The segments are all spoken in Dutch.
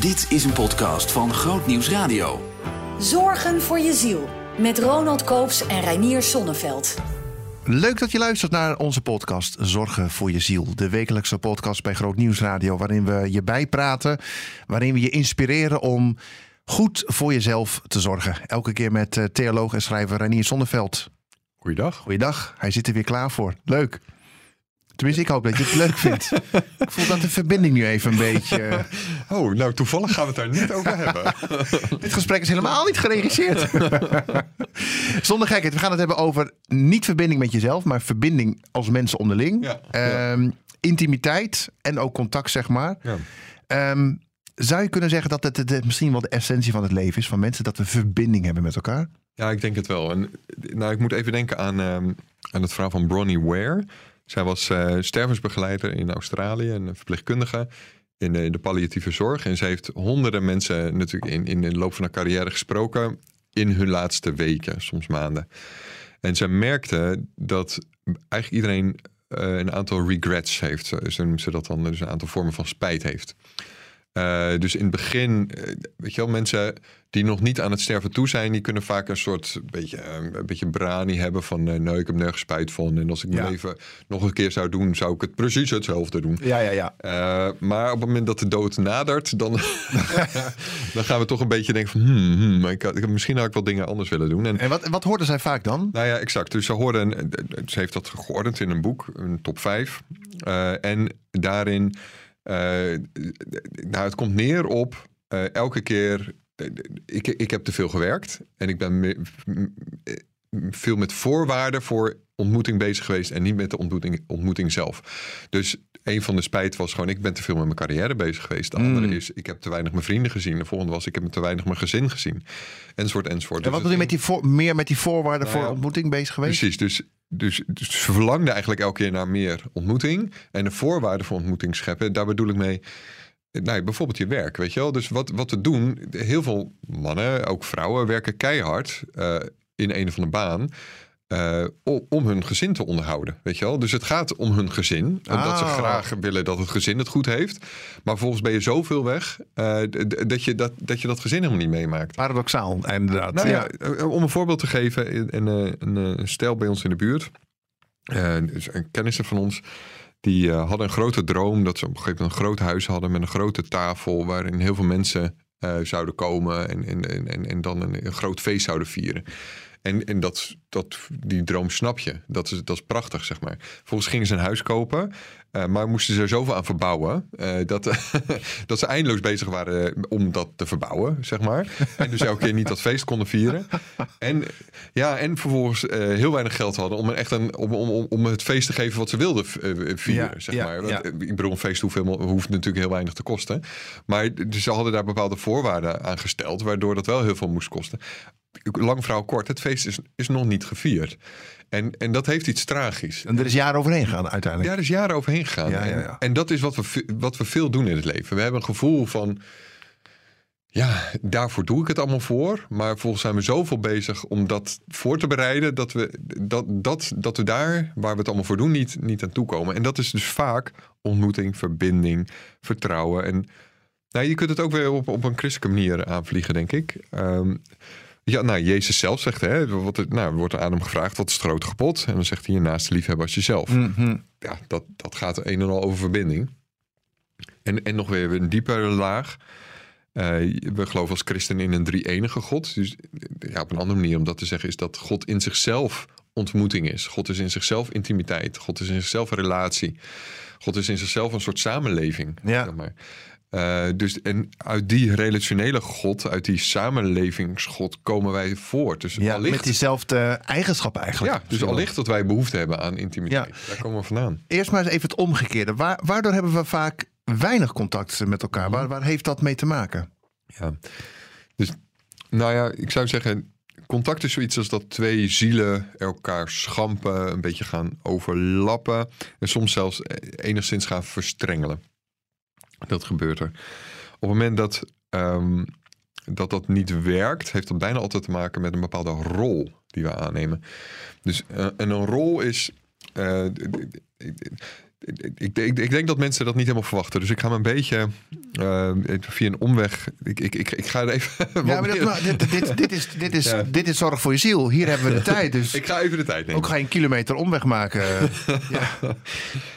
Dit is een podcast van Groot Nieuws Radio. Zorgen voor je ziel. Met Ronald Koops en Reinier Sonneveld. Leuk dat je luistert naar onze podcast Zorgen voor je ziel. De wekelijkse podcast bij Groot Nieuws Radio. Waarin we je bijpraten. Waarin we je inspireren om goed voor jezelf te zorgen. Elke keer met eh, theoloog en schrijver Reinier Sonneveld. Goeiedag. Goeiedag, hij zit er weer klaar voor. Leuk. Tenminste, ik hoop dat je het leuk vindt. ik voel dat de verbinding nu even een beetje... eh, Oh, nou toevallig gaan we het daar net over hebben. Dit gesprek is helemaal niet geregisseerd. Zonder gekheid, we gaan het hebben over niet verbinding met jezelf, maar verbinding als mensen onderling. Ja, ja. Ehm, Intimiteit en ook contact, zeg maar. Ja. Ehm, zou je kunnen zeggen dat het, het misschien wel de essentie van het leven is van mensen, dat we verbinding hebben met elkaar? Ja, ik denk het wel. En, nou, ik moet even denken aan, ehm, aan het verhaal van Bronnie Ware. Zij was eh, stervensbegeleider in Australië, een verpleegkundige in de, palliatieve zorg. En ze heeft honderden mensen natuurlijk in, in de loop van haar carrière gesproken in hun laatste weken, soms maanden. En ze merkte dat eigenlijk iedereen eh, een aantal regrets heeft. Zo, zo noemt ze dat dan, dus een aantal vormen van spijt heeft. Eh, dus in het begin, eh, weet je wel, mensen die nog niet aan het sterven toe zijn, die kunnen vaak een soort beetje, eh, een beetje brani hebben van, eh, nou, ik heb nergens spijt van. En als ik mijn leven nog een keer zou doen, zou ik het precies hetzelfde doen. Ja, ja, ja. Maar op het moment dat de dood nadert, dan, dan gaan we toch een beetje denken van, hmm, hmm, ik had, misschien had ik wel dingen anders willen doen. En En wat, wat hoorden zij vaak dan? nou ja, exact. Dus ze hoorden, ze heeft dat geordend in een boek, een top 5. Eh, en daarin, nou, het komt neer op eh, elke keer. eh, ik, ik heb te veel gewerkt en ik ben me- eh, veel met voorwaarden voor ontmoeting bezig geweest en niet met de ontmoeting, ontmoeting zelf. Dus een van de spijt was gewoon, ik ben te veel met mijn carrière bezig geweest. De andere is, ik heb te weinig mijn vrienden gezien. De volgende was, ik heb te weinig mijn gezin gezien. Enzovoort, enzovoort. En wat Dus bedoel je met die voor, meer met die voorwaarden Nou voor ontmoeting bezig geweest? Precies, dus, dus, dus ze verlangde eigenlijk elke keer naar meer ontmoeting. En de voorwaarden voor ontmoeting scheppen, daar bedoel ik mee. Nou, bijvoorbeeld je werk, weet je wel. Dus wat, wat we doen, heel veel mannen, ook vrouwen, werken keihard eh, in een of andere baan. Eh, om hun gezin te onderhouden, weet je wel. Dus het gaat om hun gezin. Omdat ze Ah. graag willen dat het gezin het goed heeft. Maar vervolgens ben je zoveel weg eh, dat, je dat, dat je dat gezin helemaal niet meemaakt. Paradoxaal, inderdaad. Nou ja, eh, om een voorbeeld te geven, een, een, een, een stel bij ons in de buurt, dus een kennissen van ons, die hadden een grote droom dat ze op een gegeven moment een groot huis hadden met een grote tafel waarin heel veel mensen zouden komen en, en, en, en, en dan een, een groot feest zouden vieren. En, en dat, dat, die droom snap je. Dat is, dat is prachtig, zeg maar. Volgens gingen ze een huis kopen. eh, maar moesten ze er zoveel aan verbouwen. eh, dat, dat ze eindeloos bezig waren om dat te verbouwen, zeg maar. En dus elke keer niet dat feest konden vieren. En, ja, en vervolgens eh, heel weinig geld hadden om, echt een, om, om, om- het feest te geven wat ze wilden eh, vieren, Ja, zeg ja, maar. Want, ja. eh, Ik bedoel, een feest hoeft, helemaal, hoeft natuurlijk heel weinig te kosten. Maar dus ze hadden daar bepaalde voorwaarden aan gesteld, waardoor dat wel heel veel moest kosten. Lang verhaal kort, het feest is, is nog niet gevierd. En, en dat heeft iets tragisch. En er is jaren overheen gegaan uiteindelijk. Ja, er is jaren overheen gegaan. Ja, ja, En- ja. En, dat is wat we, wat we veel doen in het leven. We hebben een gevoel van... Ja, daarvoor doe ik het allemaal voor. Maar volgens zijn we zoveel bezig om dat voor te bereiden... dat we, dat, dat, dat we daar, waar we het allemaal voor doen, niet, niet aan toekomen. En dat is dus vaak ontmoeting, verbinding, vertrouwen. En nou, je kunt het ook weer op, op een christelijke manier aanvliegen, denk ik. Ehm, ja, nou, Jezus zelf zegt, hè, wat, nou, wordt aan hem gevraagd, wat is het grote gebod? En dan zegt hij, je naaste liefhebben als jezelf Mhm. ja, dat, dat gaat een en al over verbinding. En, en nog weer een diepere laag. Eh, we geloven als christen in een drie-enige God. Dus ja, op een andere manier om dat te zeggen... is dat God in zichzelf ontmoeting is. God is in zichzelf intimiteit. God is in zichzelf relatie. God is in zichzelf een soort samenleving. Ja. Zeg maar. Eh, dus en uit die relationele God, uit die samenlevingsgod komen wij voort. Dus Ja, allicht, met diezelfde eigenschappen eigenlijk. ja, dus allicht dat wij behoefte hebben aan intimiteit. Ja. Daar komen we vandaan. Eerst maar eens even het omgekeerde. Waar, waardoor hebben we vaak weinig contact met elkaar? Waar, waar heeft dat mee te maken? Ja. Dus, nou ja, ik zou zeggen, contact is zoiets als dat twee zielen elkaar schampen, een beetje gaan overlappen en soms zelfs enigszins gaan verstrengelen. Dat gebeurt er. Op het moment dat ehm, dat, dat niet werkt, heeft dat bijna altijd te maken met een bepaalde rol die we aannemen. Dus eh, en een rol is. eh, ik, ik, ik, ik denk dat mensen dat niet helemaal verwachten. Dus ik ga me een beetje eh, via een omweg. Ik, ik, ik, ik ga er even. Ja, maar dat, dit, dit, dit, is, dit, is, Ja. dit is zorg voor je ziel. Hier hebben we de tijd. Dus ik ga even de tijd nemen. ook geen kilometer omweg maken. Ja.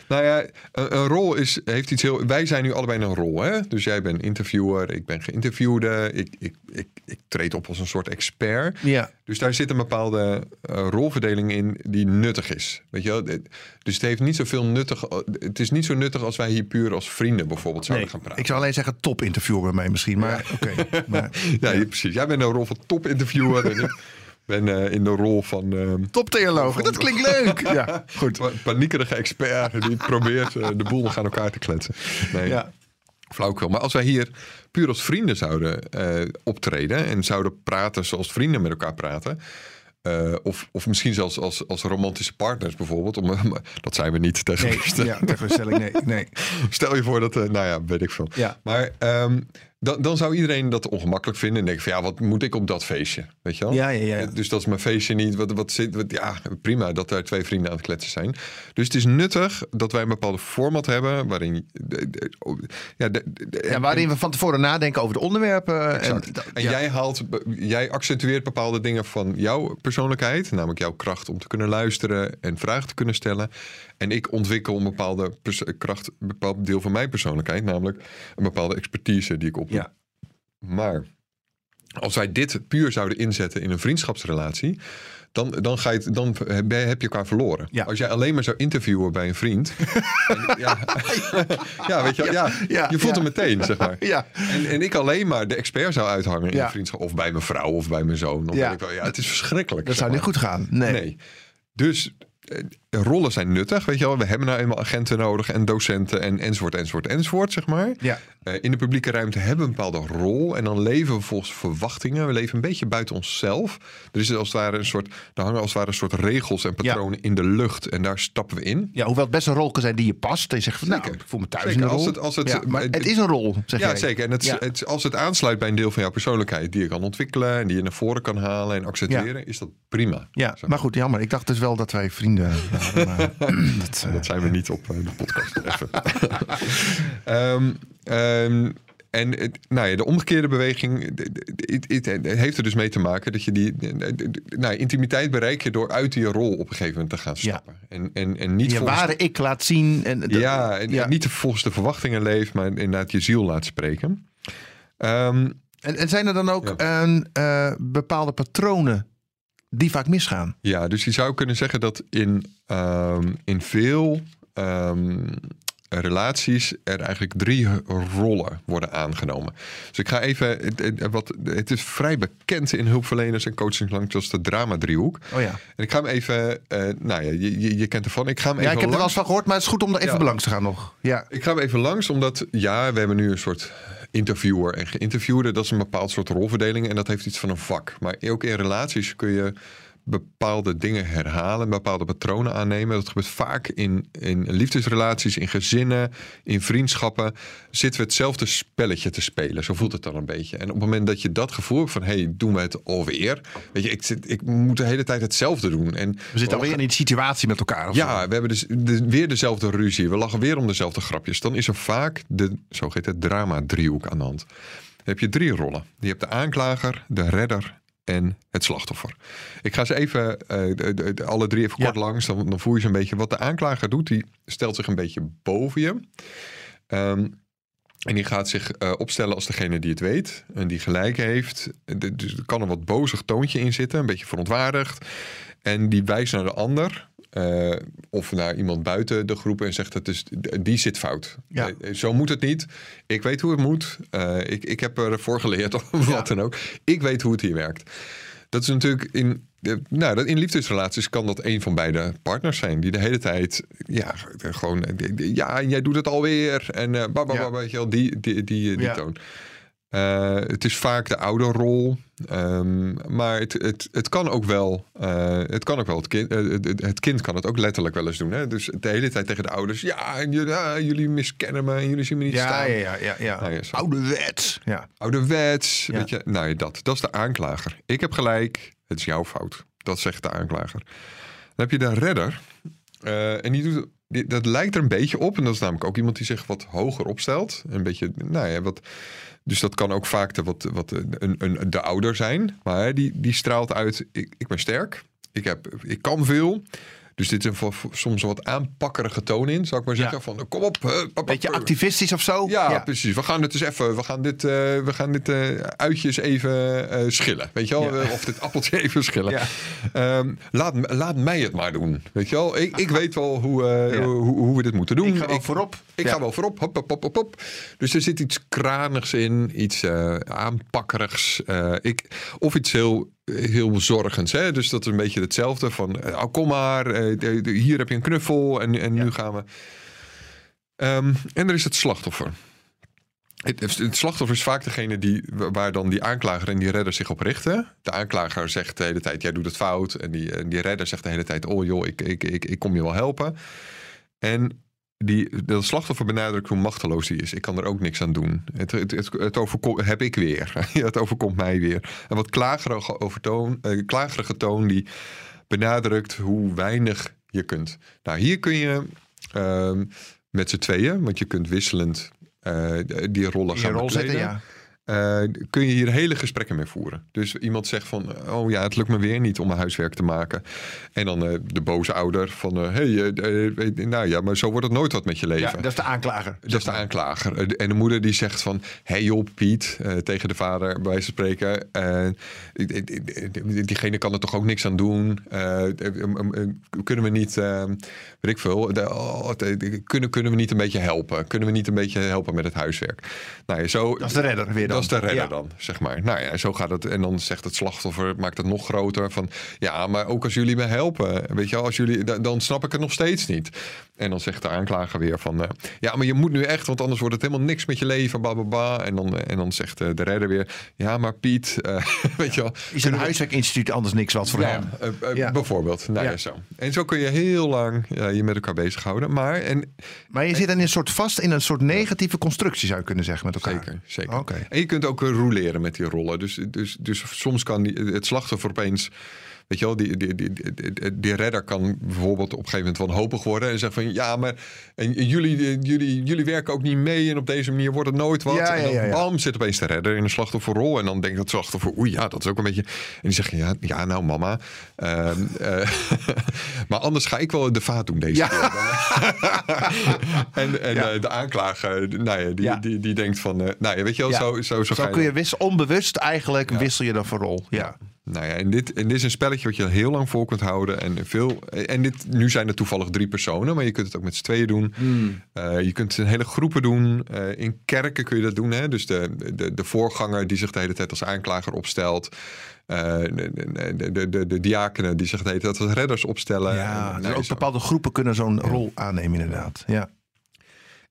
Nou ja, een, een rol is, heeft iets heel. Wij zijn nu allebei een rol. Hè? Dus jij bent interviewer, ik ben geïnterviewde. Ik, ik, ik, ik treed op als een soort expert. Ja. Dus daar zit een bepaalde eh, rolverdeling in die nuttig is. Weet je wel? Dus het heeft niet zoveel nuttig. Het is niet zo nuttig als wij hier puur als vrienden bijvoorbeeld zouden Nee, gaan praten. ik zou alleen zeggen top interviewer bij mij misschien. Maar oké. Maar Ja, je- precies. Jij bent de rol van top-interviewer en ik ben eh, in de rol van. ehm, top theoloog. Dat klinkt leuk. Ja, goed. pa- paniekerige expert die probeert eh, de boel nog aan elkaar te kletsen. Nee, Ja. flauwkul. Maar als wij hier puur als vrienden zouden eh, optreden en zouden praten zoals vrienden met elkaar praten. Eh, of, of misschien zelfs als, als romantische partners bijvoorbeeld. Om, dat zijn we niet tegen Nee, ja, tegenstelling. Nee, nee. Stel je voor dat, eh, nou ja, weet ik veel. Ja. Maar ehm, dan, dan zou iedereen dat ongemakkelijk vinden. En denken van ja, wat moet ik op dat feestje? Weet je wel? Ja, ja, ja. Dus dat is mijn feestje niet. Wat, wat zit, wat, ja, prima dat er twee vrienden aan het kletsen zijn. Dus het is nuttig dat wij een bepaalde format hebben. Waarin. oh, ja, de, de- Ja, waarin we van tevoren nadenken over de onderwerpen. Exact. En, dat- En ja. jij haalt, jij accentueert bepaalde dingen van jouw persoonlijkheid, namelijk jouw kracht om te kunnen luisteren en vragen te kunnen stellen. En ik ontwikkel een bepaalde kracht, een bepaald deel van mijn persoonlijkheid, namelijk een bepaalde expertise die ik opdoe. Ja. Maar als wij dit puur zouden inzetten in een vriendschapsrelatie, dan, dan, ga je dan heb je elkaar verloren. Ja. Als jij alleen maar zou interviewen bij een vriend, en, ja, ja, weet je, ja, ja, je voelt hem meteen, zeg maar. Ja. En, en ik alleen maar de expert zou uithangen in een vriendschap. Of bij mijn vrouw of bij mijn zoon. Of Ja. ik wel. ja, het is verschrikkelijk. Dat zou niet goed gaan. Nee. Nee. Dus rollen zijn nuttig, weet je wel. We hebben nou eenmaal agenten nodig en docenten en enzovoort, enzovoort, enzovoort, zeg maar. Ja. Eh, in de publieke ruimte hebben we een bepaalde rol. En dan leven we volgens verwachtingen. We leven een beetje buiten onszelf. Er, is als het ware een soort, er hangen als het ware een soort regels en patronen in de lucht. En daar stappen we in. Ja, hoewel het best een rol kan zijn die je past. En je zegt van, nou, ik voel me thuis Zeker, in de rol. als het- als het- ja, maar het- het is een rol, zeg Ja, jij. zeker. En het, Ja. het, als het aansluit bij een deel van jouw persoonlijkheid die je kan ontwikkelen en die je naar voren kan halen en accentueren, is dat prima. Ja, Zo. maar goed, jammer. Ik dacht dus wel dat wij vrienden waren. Maar dat, eh, Dat zijn we niet op eh, de podcast. Even. Ehm, ehm, en nou ja, de omgekeerde beweging het, heeft er dus mee te maken dat je die nou, intimiteit bereik je door uit die rol op een gegeven moment te gaan Ja. stappen. En, en, en niet je volgens- ware ik laat zien. En, ja, en, ja. niet volgens de verwachtingen leeft, maar inderdaad je ziel laat spreken. Ehm, En, en zijn er dan ook een, eh, bepaalde patronen die vaak misgaan? Ja, dus je zou kunnen zeggen dat in, ehm, in veel ehm, relaties er eigenlijk drie rollen worden aangenomen. Dus ik ga even, wat, het is vrij bekend in hulpverleners en coachingslang, zoals de drama-driehoek. Oh ja. En ik ga hem even, eh, nou ja, je, je, je kent ervan. Ik ga hem Ja, even ik heb er wel eens langs. van gehoord, maar het is goed om er even Ja. langs te gaan nog. Ja. Ik ga hem even langs, omdat ja, we hebben nu een soort interviewer en geïnterviewde. Dat is een bepaald soort rolverdeling en dat heeft iets van een vak. Maar ook in relaties kun je bepaalde dingen herhalen, bepaalde patronen aannemen. Dat gebeurt vaak in, in liefdesrelaties, in gezinnen, in vriendschappen. Zitten we hetzelfde spelletje te spelen. Zo voelt het dan een beetje. En op het moment dat je dat gevoel hebt van... hé, hey, doen we het alweer? Weet je, ik, zit, ik moet de hele tijd hetzelfde doen. En We zitten alweer in die situatie met elkaar. zo. ja, we hebben dus de- weer dezelfde ruzie. We lachen weer om dezelfde grapjes. Dan is er vaak de zogeheten drama-driehoek aan de hand. Dan heb je drie rollen. Je hebt de aanklager, de redder en het slachtoffer. Ik ga ze even eh, de- de- alle drie even Ja. kort langs. Dan, dan voel je ze een beetje. Wat de aanklager doet, die stelt zich een beetje boven je. Ehm, en die gaat zich eh, opstellen als degene die het weet en die gelijk heeft. Dus er kan een wat bozig toontje in zitten, een beetje verontwaardigd. En die wijst naar de ander. Eh, of naar iemand buiten de groep en zegt: het is, die zit fout. Ja. Eh, zo moet het niet. Ik weet hoe het moet. Eh, ik, ik heb ervoor geleerd of wat Ja. dan ook. Ik weet hoe het hier werkt. Dat is natuurlijk in, eh, nou, dat in liefdesrelaties kan dat een van beide partners zijn. Die de hele tijd, ja, gewoon, eh, ja, jij doet het alweer. En eh bah, Ja. weet je wel, die, die, die, die toon. Eh, het is vaak de ouderrol. Ehm, maar het, het, het kan ook wel, eh, het kan ook wel, het kind, eh, het, het kind kan het ook letterlijk wel eens doen. Hè? Dus de hele tijd tegen de ouders, ja, en jullie, ah, jullie miskennen me en jullie zien me niet Ja, staan. ja, ja, ja, ja. Nou. Ouderwets. Ja. Ouderwets, Ja. weet je. Nou ja, dat, dat is de aanklager. Ik heb gelijk, het is jouw fout. Dat zegt de aanklager. Dan heb je de redder. en die doet dat lijkt er een beetje op. En dat is namelijk ook iemand die zich wat hoger opstelt. Een beetje, nou ja, wat. Dus dat kan ook vaak de, wat, wat een, een, de ouder zijn. Maar die, die straalt uit: ik, ik ben sterk, ik, heb, ik kan veel. Dus dit is een voor- voor- soms een wat aanpakkerige toon in, zou ik maar zeggen. Ja. Van kom op. pap, pap, Beetje activistisch of zo? Ja, precies. We gaan het dus even. We gaan dit, eh, we gaan dit eh, uitjes even eh, schillen. Weet je wel? Ja. Of dit appeltje even schillen. Ja. Ehm, laat, laat mij het maar doen. Weet je wel? Ik, ik weet wel hoe, eh, Ja. hoe, hoe we dit moeten doen. Ik ga wel voorop. Ik Ja. ga wel voorop. Hop, hop, hop, hop, hop. Dus er zit iets kranigs in. Iets eh, aanpakkerigs. eh, ik, of iets heel, heel zorgends. Hè? Dus dat is een beetje hetzelfde. Van, eh, oh, kom maar. eh, hier heb je een knuffel. En, en nu gaan we... Ehm, en er is het slachtoffer. Het, het slachtoffer is vaak degene die, waar dan die aanklager en die redder zich op richten. De aanklager zegt de hele tijd, jij doet het fout. En die, en die redder zegt de hele tijd, oh joh, ik, ik, ik, ik kom je wel helpen. En die, de slachtoffer benadrukt hoe machteloos hij is. Ik kan er ook niks aan doen. Het, het, het, het overko- heb ik weer. Het overkomt mij weer. Een wat klagerige, overtoon, eh, klagerige toon die benadrukt hoe weinig je kunt. Nou, hier kun je ehm, met z'n tweeën, want je kunt wisselend eh, die rollen gaan rol zetten, ja. Eh, kun je hier hele gesprekken mee voeren. Dus iemand zegt van, oh ja, het lukt me weer niet om mijn huiswerk te maken. En dan eh, de boze ouder van, hé, hey, eh, eh, nou ja, maar zo wordt het nooit wat met je leven. Ja, dat is de aanklager. Dat is de aanklager. En de moeder die zegt van... Hé hey joh, Piet, tegen de vader bij van spreken. die- die- die- diegene kan er toch ook niks aan doen. Kunnen we niet, weet ik veel... de- oh, de- kunnen, kunnen we niet een beetje helpen? Kunnen we niet een beetje helpen met het huiswerk? Nou ja, zo... Dat is de redder weer dan. Dat is de redder Ja. dan, zeg maar. Nou ja, zo gaat het. En dan zegt het slachtoffer, maakt het nog groter. Van ja, maar ook als jullie me helpen, weet je wel, als jullie, dan, snap ik het nog steeds niet. En dan zegt de aanklager weer van, eh, ja, maar je moet nu echt, want anders wordt het helemaal niks met je leven, ba, ba, ba. En dan, eh, en dan zegt eh, de redder weer, ja, maar Piet, eh, weet je wel. Is een huiswerkinstituut anders niks wat voor Ja, hem? Ja. bijvoorbeeld. Nou ja. Ja. zo. En zo kun je heel lang je met elkaar bezighouden. Maar, en Maar je zit dan in een soort vast in een soort negatieve constructie, zou je kunnen zeggen, met elkaar. Zeker, zeker. Oké. En je kunt ook eh, roleren met die rollen. Dus, dus, dus soms kan het slachtoffer opeens... Weet je wel, die, die, die, die, die redder kan bijvoorbeeld op een gegeven moment wanhopig worden. En zeggen van, ja, maar en jullie, jullie, jullie werken ook niet mee. En op deze manier wordt het nooit wat. Ja, en dan bam, zit opeens de redder in een slachtofferrol. En dan denkt dat slachtoffer, oei, ja, dat is ook een beetje... En die zeggen, ja, ja nou mama. ehm, eh, maar anders ga ik wel de vaat doen deze Ja. keer. en en eh, de aanklager, nou ja, die. Die, die denkt van, eh, nou ja, weet je wel, zo, zo, zo, Zo kun je wisselen, onbewust eigenlijk wissel je dan voor rol. Ja. Nou ja, en dit, en dit is een spelletje wat je heel lang vol kunt houden. En, veel, en dit, nu zijn er toevallig drie personen, maar je kunt het ook met z'n tweeën doen. Hmm. Eh, je kunt het in hele groepen doen. Eh, in kerken kun je dat doen. Hè? Dus de, de, de voorganger die zich de hele tijd als aanklager opstelt. Eh, de, de, de, de, diakenen die zich de hele tijd als redders opstellen. Ja, En, dus nou, ook zo. bepaalde groepen kunnen zo'n rol aannemen inderdaad. Ja.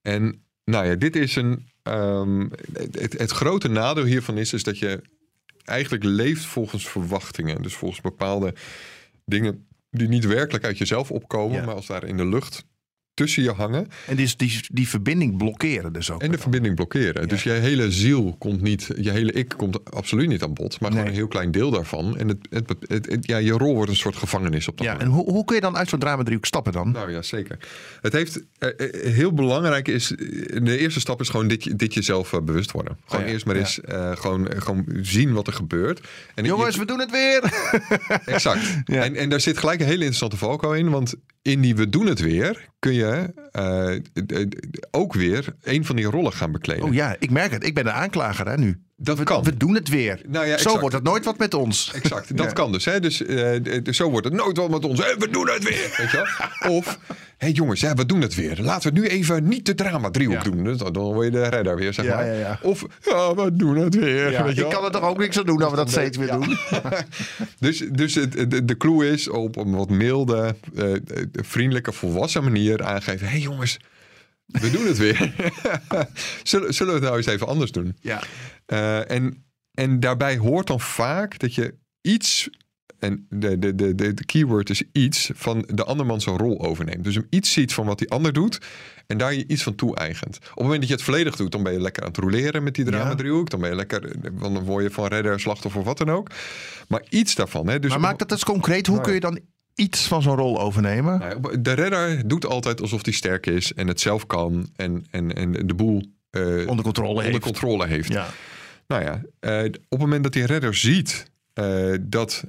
En nou ja, dit is een. ehm, het, het grote nadeel hiervan is, is dat je eigenlijk leeft volgens verwachtingen. Dus volgens bepaalde dingen die niet werkelijk uit jezelf opkomen, Ja. maar als daar in de lucht tussen je hangen En die, die, die verbinding blokkeren dus ook. en de verbinding blokkeren. Dus je hele ziel komt niet, je hele ik komt absoluut niet aan bod, maar gewoon een heel klein deel daarvan. En het, het, het- ja, je rol wordt een soort gevangenis op dat Ja, moment. en hoe, hoe kun je dan uit zo'n drama-driehoek stappen dan? Nou ja, zeker. Het heeft eh, eh, heel belangrijk is. eh, De eerste stap is gewoon dit, je- dit jezelf bewust worden. Gewoon Oh ja, eerst maar eens gewoon, gewoon zien wat er gebeurt. En Jongens, je- we doen het weer! exact. Ja. En, en daar zit gelijk een hele interessante valkuil in. Want in die we doen het weer kun je eh, ook weer een van die rollen gaan bekleden. Oh ja, ik merk het. Ik ben de aanklager hè, nu. Dat we, kan. We doen het weer. Nou ja, Zo wordt het nooit wat met ons. Exact, dat Ja. kan dus. Hè? Dus, eh, zo wordt het nooit wel met ons. Hè, we doen het weer. Weet je wel? Of, hé hey jongens, ja, we doen het weer. Laten we nu even niet de drama driehoek Ja. doen. Dan, word je de redder weer, zeg maar. Of, ja, we doen het weer. Weet je ik kan er toch ook niks aan doen dat we dat steeds weer doen. Dus, dus het, de, de clue is op een wat milde, eh, eh, vriendelijke, volwassen manier aangeven. Hé hey jongens, we doen het weer. zullen, zullen we het nou eens even anders doen? Ja. Eh, en, en daarbij hoort dan vaak dat je iets, en de, de, de, de, de keyword is iets, van de anderman zijn rol overneemt. Dus hem iets ziet van wat die ander doet en daar je iets van toe-eigent. Op het moment dat je het volledig doet, dan ben je lekker aan het roleren met die drama-driehoek. Dan ben je lekker, want dan word je van redder, slachtoffer of wat dan ook. Maar iets daarvan. Hè, dus Maar maak dat eens concreet. Hoe kun je dan iets van zo'n rol overnemen? De redder doet altijd alsof hij sterk is en het zelf kan en, en, en de boel eh, Onder controle onder heeft. controle heeft. Ja. Nou ja, eh, op het moment dat die redder ziet eh, dat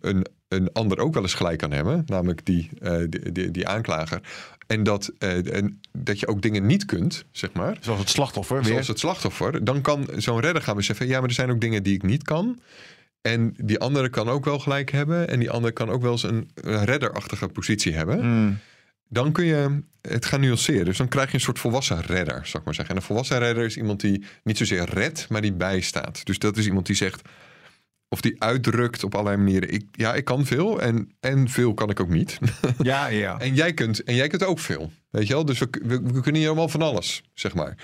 een, een ander ook wel eens gelijk kan hebben, namelijk die, die, die, die aanklager, en dat, en dat je ook dingen niet kunt, zeg maar, Zoals het slachtoffer weer. zoals het slachtoffer, dan kan zo'n redder gaan beseffen, ja, maar er zijn ook dingen die ik niet kan. En die andere kan ook wel gelijk hebben. En die andere kan ook wel eens een, een redderachtige positie hebben Mm. dan kun je het gaan nuanceren. Dus dan krijg je een soort volwassen redder, zou ik maar zeggen. En een volwassen redder is iemand die niet zozeer redt, maar die bijstaat. Dus dat is iemand die zegt, of die uitdrukt op allerlei manieren. Ik, ja, ik kan veel en, en veel kan ik ook niet. Ja, ja. en, jij kunt, en jij kunt ook veel. Weet je wel? Dus we, we, we kunnen hier allemaal van alles, zeg maar.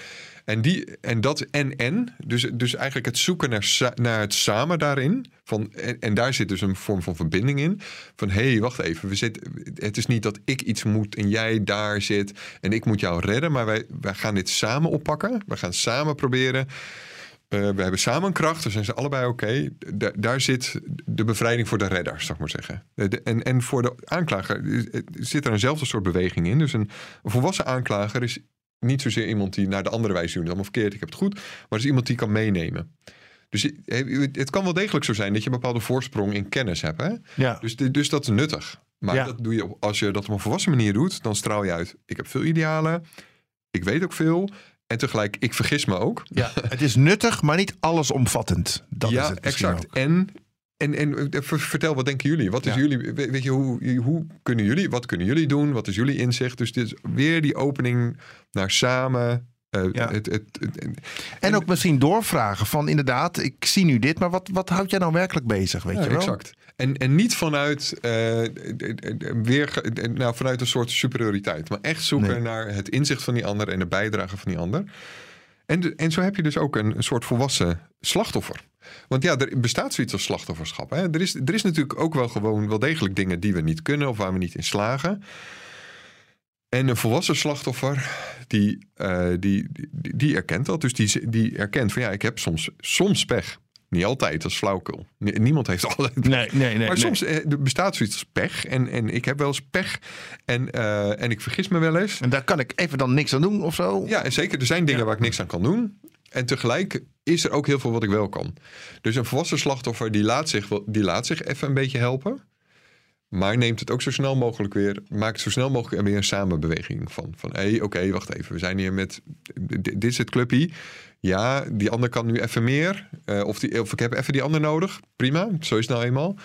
En, die, en dat en en, dus, dus eigenlijk het zoeken naar, naar het samen daarin. Van, en, en daar zit dus een vorm van verbinding in. Van hé, hey, wacht even. We zitten, het is niet dat ik iets moet en jij daar zit en ik moet jou redden. Maar wij, wij gaan dit samen oppakken. We gaan samen proberen. Eh, we hebben samen kracht, we zijn ze allebei oké. Da- daar zit de bevrijding voor de redder, zou ik maar zeggen. Eh, de- en, en voor de aanklager eh, zit er eenzelfde soort beweging in. Dus een, een volwassen aanklager is niet zozeer iemand die naar de andere wijze doet. allemaal verkeerd, ik heb het goed. Maar is iemand die kan meenemen. Dus het kan wel degelijk zo zijn dat je een bepaalde voorsprong in kennis hebt. Hè? ja. Dus, dus dat is nuttig. Maar Ja. dat doe je als je dat op een volwassen manier doet, dan straal je uit. Ik heb veel idealen, ik weet ook veel. En tegelijk, ik vergis me ook. ja. Het is nuttig, maar niet allesomvattend. Dat ja, is het exact. ook. En, en, en eh, ver- vertel, wat denken jullie? Wat is Ja. jullie, we- weet je, hoe, hoe kunnen jullie, wat kunnen jullie doen? Wat is jullie inzicht? Dus dit is weer die opening naar samen. Eh, Ja. het, het, het- En ook misschien doorvragen van inderdaad, ik zie nu dit, maar wat, wat houdt jij nou werkelijk bezig, weet Ja, je wel? exact. En, en niet vanuit, eh, weer, ge- nou, vanuit een soort superioriteit. Maar echt zoeken Nee. naar het inzicht van die ander en de bijdrage van die ander. En, en zo heb je dus ook een, een soort volwassen slachtoffer. Want ja, er bestaat zoiets als slachtofferschap. Hè? Er, is, er is natuurlijk ook wel gewoon wel degelijk dingen die we niet kunnen of waar we niet in slagen. En een volwassen slachtoffer, die, eh, die, die, die erkent dat. Dus die, die erkent van ja, ik heb soms, soms pech. Niet altijd, dat is flauwkul. Nie- Niemand heeft altijd Nee, nee, nee. maar soms eh, er bestaat zoiets als pech. En, en ik heb wel eens pech. En, eh, en ik vergis me wel eens. En daar kan ik even dan niks aan doen of zo? Ja, en zeker. Er zijn dingen Ja. waar ik niks aan kan doen. En tegelijk is er ook heel veel wat ik wel kan. Dus een volwassen slachtoffer die laat zich, die laat zich even een beetje helpen. Maar neemt het ook zo snel mogelijk weer. Maakt zo snel mogelijk er weer een samenbeweging van. Van hé, hey, oké, wacht even. We zijn hier met. Dit, is het clubje. Ja, die ander kan nu even meer. Eh, of, die, of ik heb even die ander nodig. Prima, zo is het nou eenmaal.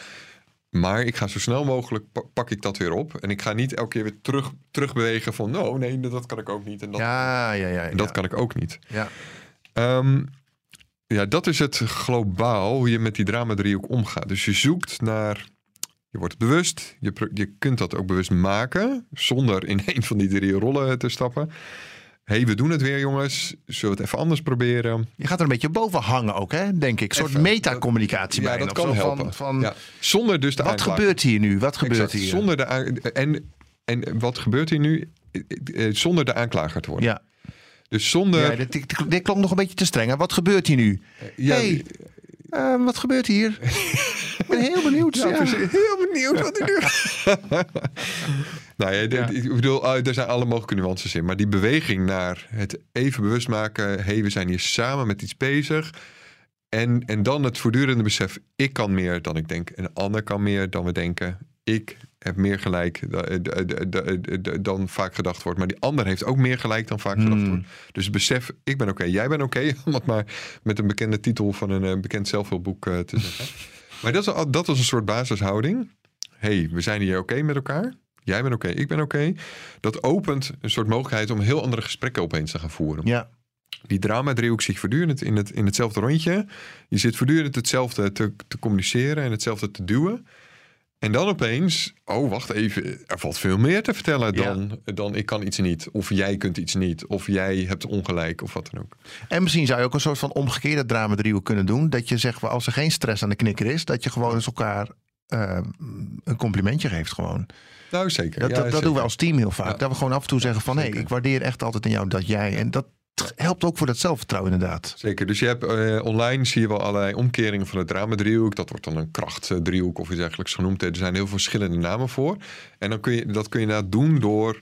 Maar ik ga zo snel mogelijk pa- pak ik dat weer op. En ik ga niet elke keer weer terug, terugbewegen van... no, nee, dat kan ik ook niet. En dat, ja, ja. ja, dat kan ik ook niet. Ja. Ehm, ja, dat is het globaal hoe je met die drama driehoek omgaat. Dus je zoekt naar... Je wordt het bewust. Je, je kunt dat ook bewust maken. Zonder in een van die drie rollen te stappen. hey, we doen het weer jongens. Zullen we het even anders proberen? Je gaat er een beetje boven hangen ook, hè, denk ik. Een soort metacommunicatie Ja, bijna. dat kan helpen. Van, van, Ja, zonder dus de wat aanklager. gebeurt hier nu? Wat gebeurt Exact, hier? Zonder de en, en wat gebeurt hier nu? Eh, eh, Zonder de aanklager te worden. Ja, Dus zonder... ja dit, dit, dit klonk nog een beetje te streng. Hè? Wat gebeurt hier nu? ja, hey, eh, wat gebeurt hier? ik ben heel benieuwd. Ja. Heel benieuwd wat hij doet. nou ja, ik bedoel, ah, er zijn alle mogelijke nuances in. Maar die beweging naar het even bewust maken... hé, hey, we zijn hier samen met iets bezig... En, en dan het voortdurende besef, ik kan meer dan ik denk. En de ander kan meer dan we denken. Ik heb meer gelijk da- da- da- dan vaak gedacht wordt. Maar die ander heeft ook meer gelijk dan vaak gedacht Hmm. wordt. Dus besef, ik ben oké, jij bent oké. Om het maar met een bekende titel van een eh, bekend zelfhulpboek eh, te zeggen. maar dat is, dat was een soort basishouding. hey, we zijn hier oké met elkaar. Jij bent oké, ik ben oké. Dat opent een soort mogelijkheid om heel andere gesprekken opeens te gaan voeren. ja. Die drama-driehoek zit voortdurend in, het, in hetzelfde rondje. Je zit voortdurend hetzelfde te, te communiceren en hetzelfde te duwen. En dan opeens, oh wacht even, er valt veel meer te vertellen Ja. dan, dan ik kan iets niet. Of jij kunt iets niet. Of jij hebt ongelijk of wat dan ook. En misschien zou je ook een soort van omgekeerde drama driehoek kunnen doen. Dat je zegt, als er geen stress aan de knikker is, dat je gewoon eens elkaar eh, een complimentje geeft gewoon. Nou zeker. Dat, ja, dat, dat zeker. doen we als team heel vaak. Ja. Dat we gewoon af en toe zeggen van... hé, Zeker. ik waardeer echt altijd aan jou dat jij... En dat, helpt ook voor dat zelfvertrouwen inderdaad. Zeker. Dus je hebt eh, online zie je wel allerlei omkeringen van het drama-driehoek. Dat wordt dan een krachtdriehoek of iets dergelijks genoemd. Er zijn heel veel verschillende namen voor. En dan kun je, dat kun je inderdaad doen door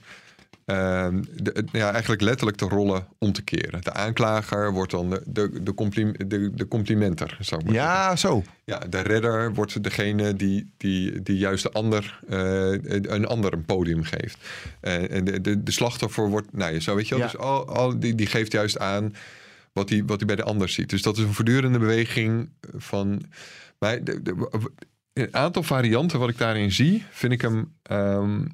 de, ja, eigenlijk letterlijk de rollen om te keren. De aanklager wordt dan de, de, de, de, de complimenter, zou ik maar zeggen. Ja, zo. Ja, de redder wordt degene die, die, die juist de ander, eh, een ander een podium geeft. En de, de, de slachtoffer wordt, nou ja, zo weet je wel. Ja. Dus al, al, die, die geeft juist aan wat hij, wat hij bij de ander ziet. Dus dat is een voortdurende beweging van. Maar de, de- een aantal varianten wat ik daarin zie, vind ik hem. ehm,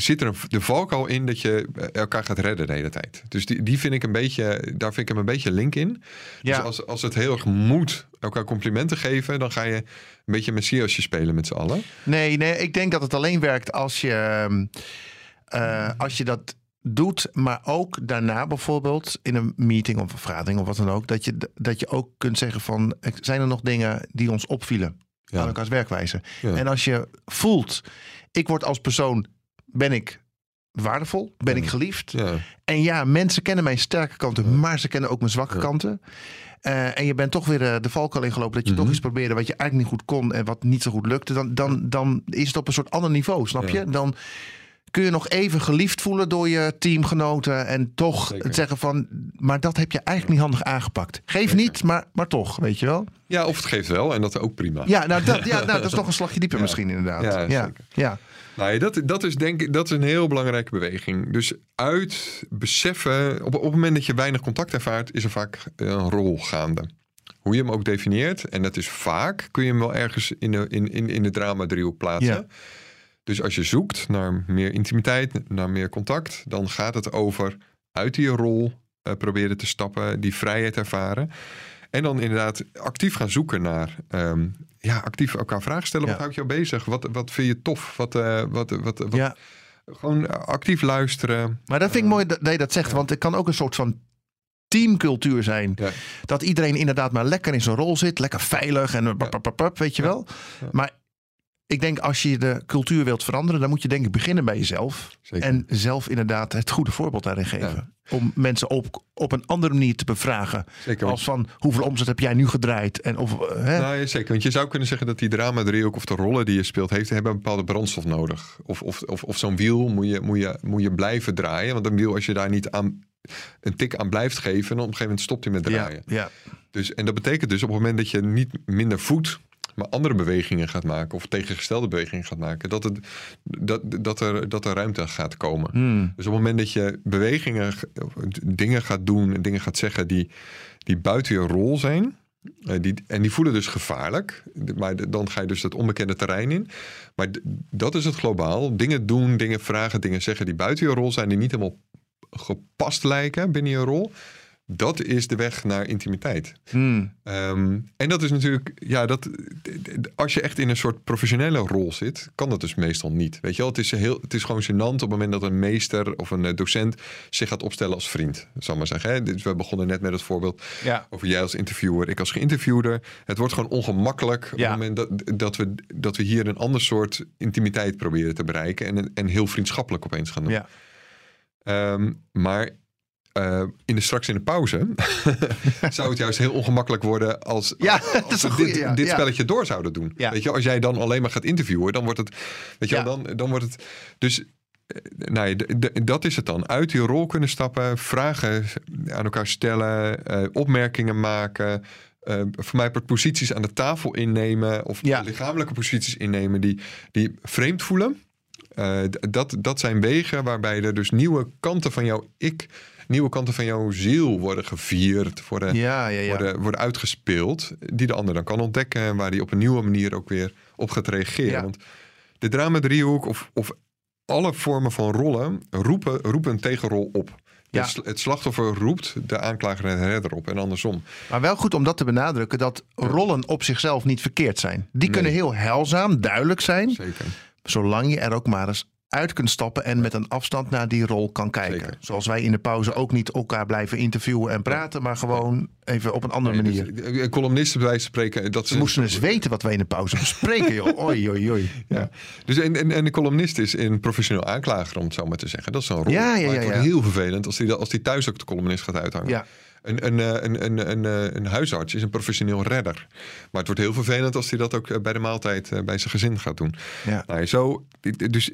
zit er een, de valkuil in dat je elkaar gaat redden de hele tijd. Dus die, die vind ik een beetje, daar vind ik hem een beetje link in. Ja. Dus als, als het heel erg moet elkaar complimenten geven, dan ga je een beetje messiasje spelen met z'n allen. Nee, nee, ik denk dat het alleen werkt als je, ehm, eh, als je dat doet, maar ook daarna bijvoorbeeld in een meeting of een vergadering of wat dan ook, dat je, dat je ook kunt zeggen van, eh, zijn er nog dingen die ons opvielen Ja. aan elkaars werkwijze? Ja. En als je voelt, ik word als persoon, ben ik waardevol, ben ik geliefd? Ja. En ja, mensen kennen mijn sterke kanten, maar ze kennen ook mijn zwakke Ja. kanten. Eh, en je bent toch weer eh, de valkuil ingelopen dat je toch Mhm. iets probeerde wat je eigenlijk niet goed kon en wat niet zo goed lukte. Dan, dan, dan is het op een soort ander niveau, snap je? Dan kun je nog even geliefd voelen door je teamgenoten en toch Zeker. zeggen van, maar dat heb je eigenlijk niet handig aangepakt. Geef Zeker. niet, maar, maar toch, weet je wel? ja, of het geeft wel en dat is ook prima. Ja, nou dat, ja, nou, dat is nog een slagje dieper misschien inderdaad. Ja, ja, Nou, ja, dat, dat is denk ik dat is een heel belangrijke beweging. Dus uit beseffen, op, op het moment dat je weinig contact ervaart, is er vaak een rol gaande. Hoe je hem ook definieert, en dat is vaak, kun je hem wel ergens in de, in, in, in de drama-driehoek plaatsen. Ja. Dus als je zoekt naar meer intimiteit, naar meer contact, dan gaat het over uit die rol eh, proberen te stappen, die vrijheid ervaren. En dan inderdaad actief gaan zoeken naar, ehm, ja, actief elkaar vragen stellen. Ja. Wat houdt jou bezig? Wat, wat vind je tof? Wat, eh, wat, wat, wat, ja. Gewoon actief luisteren. Maar dat vind ik mooi dat dat je dat zegt, want het kan ook een soort van teamcultuur zijn. Ja. Dat iedereen inderdaad maar lekker in zijn rol zit, lekker veilig en pap, pap, pap, pap, weet je Ja. wel. Maar ik denk als je de cultuur wilt veranderen, dan moet je denk ik beginnen bij jezelf. Zeker. En zelf inderdaad het goede voorbeeld daarin geven. Om mensen op, op een andere manier te bevragen. Zeker. Als van hoeveel omzet heb jij nu gedraaid? En of, eh, hè? Nou, ja, zeker. Want je zou kunnen zeggen dat die drama-driehoek of de rollen die je speelt, heeft, hebben een bepaalde brandstof nodig. Of, of, of, of zo'n wiel moet je, moet, je, moet je blijven draaien. Want een wiel, als je daar niet aan een tik aan blijft geven, dan op een gegeven moment stopt hij met ja, draaien. ja, Dus, en dat betekent dus op het moment dat je niet minder voedt, maar andere bewegingen gaat maken of tegengestelde bewegingen gaat maken, dat, het, dat, dat, er, dat er ruimte gaat komen. Hmm. Dus op het moment dat je bewegingen, dingen gaat doen en dingen gaat zeggen die, die buiten je rol zijn, eh, die, en die voelen dus gevaarlijk, maar dan ga je dus dat onbekende terrein in. Maar dat is het globaal. Dingen doen, dingen vragen, dingen zeggen die buiten je rol zijn, die niet helemaal gepast lijken binnen je rol. Dat is de weg naar intimiteit. Hmm. Ehm, en dat is natuurlijk, ja, dat, als je echt in een soort professionele rol zit, kan dat dus meestal niet. Weet je wel, het is, heel, het is gewoon gênant op het moment dat een meester of een eh, docent zich gaat opstellen als vriend, zal maar zeggen. Hè? Dus we begonnen net met het voorbeeld ja. over jij als interviewer, ik als geïnterviewder. Het wordt gewoon ongemakkelijk op het moment dat, dat, we, dat we hier een ander soort intimiteit proberen te bereiken en, en heel vriendschappelijk opeens gaan doen. ja. Ehm, maar eh, in de, straks in de pauze zou het juist heel ongemakkelijk worden als, Ja, als we goeie, dit, ja, dit ja. spelletje door zouden doen. Weet je, als jij dan alleen maar gaat interviewen, dan wordt het, weet je, dan, dan wordt het. Dus eh, nou ja, d- d- dat is het dan. Uit die rol kunnen stappen, vragen aan elkaar stellen, eh, opmerkingen maken. voor mij posities aan de tafel innemen of lichamelijke posities innemen die, die vreemd voelen. Eh, dat, dat zijn wegen waarbij er dus nieuwe kanten van jouw ik, nieuwe kanten van jouw ziel worden gevierd, worden, Ja, ja, ja. worden, worden uitgespeeld, die de ander dan kan ontdekken en waar die op een nieuwe manier ook weer op gaat reageren. Want de drama-driehoek of, of alle vormen van rollen roepen, roepen een tegenrol op. Ja. Het slachtoffer roept de aanklager en de redder op en andersom. Maar wel goed om dat te benadrukken dat rollen op zichzelf niet verkeerd zijn. Die kunnen heel heilzaam, duidelijk zijn, Zeker. Zolang je er ook maar eens uit kunt stappen en met een afstand naar die rol kan kijken. Zeker. Zoals wij in de pauze ook niet elkaar blijven interviewen en praten, maar gewoon even op een andere Nee, manier. dus, eh, columnisten bij spreken. Dat Ze moesten eens weten wat wij in de pauze bespreken, joh. Oei, oei, oei. Ja. Dus en, en, en de columnist is een professioneel aanklager, om het zo maar te zeggen. Dat is een rol. Ja, ja, Maar ja, het ja. wordt heel vervelend als die, als die thuis ook de columnist gaat uithangen. Ja. Een, een, eh, een, een, een, eh, een huisarts is een professioneel redder. Maar het wordt heel vervelend als hij dat ook eh, bij de maaltijd eh, bij zijn gezin gaat doen. Ja. Nou, zo, dus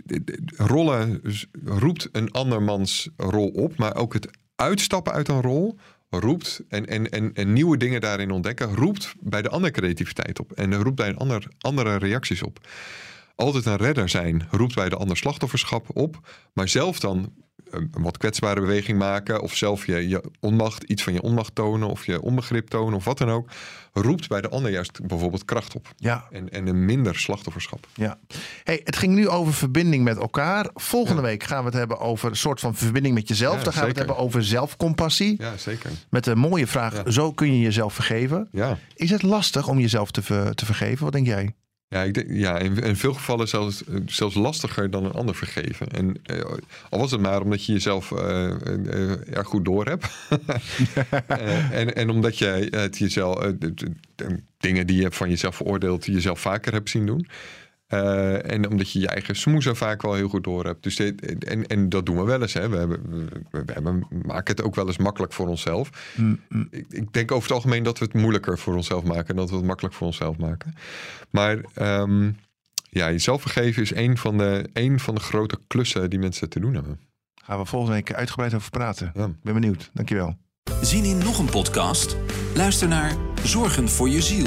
rollen roept een andermans rol op, maar ook het uitstappen uit een rol roept en, en, en, en nieuwe dingen daarin ontdekken, roept bij de ander creativiteit op en roept bij een ander andere reacties op. Altijd een redder zijn roept bij de ander slachtofferschap op, maar zelf dan een een wat kwetsbare beweging maken of zelf je, je onmacht, iets van je onmacht tonen of je onbegrip tonen of wat dan ook, roept bij de ander juist bijvoorbeeld kracht op. Ja, En, en een minder slachtofferschap. ja. Hey, het ging nu over verbinding met elkaar. Volgende week gaan we het hebben over een soort van verbinding met jezelf. Ja, Dan gaan we het hebben over zelfcompassie. Ja, zeker. Met de mooie vraag, Ja. zo kun je jezelf vergeven. Ja. Is het lastig om jezelf te, ver- te vergeven? Wat denk jij? Ja, ik denk, ja in, in veel gevallen zelfs, eh, zelfs lastiger dan een ander vergeven. En eh, al was het maar omdat je jezelf eh, erg goed door hebt. En, en omdat je het jezelf, dingen die je van jezelf veroordeelt, jezelf vaker hebt zien doen. Eh, en omdat je je eigen smoezen vaak wel heel goed door hebt. Dus dit, en, en dat doen we wel eens. Hè. We, hebben, we, we hebben, maken het ook wel eens makkelijk voor onszelf. Ik, ik denk over het algemeen dat we het moeilijker voor onszelf maken. En dat we het makkelijk voor onszelf maken. Maar ehm, ja, jezelf vergeven is een van, de, een van de grote klussen die mensen te doen hebben. Gaan we volgende week uitgebreid over praten. Ja. Ben benieuwd. Dankjewel. Zin in nog een podcast? Luister naar Zorgen voor je ziel.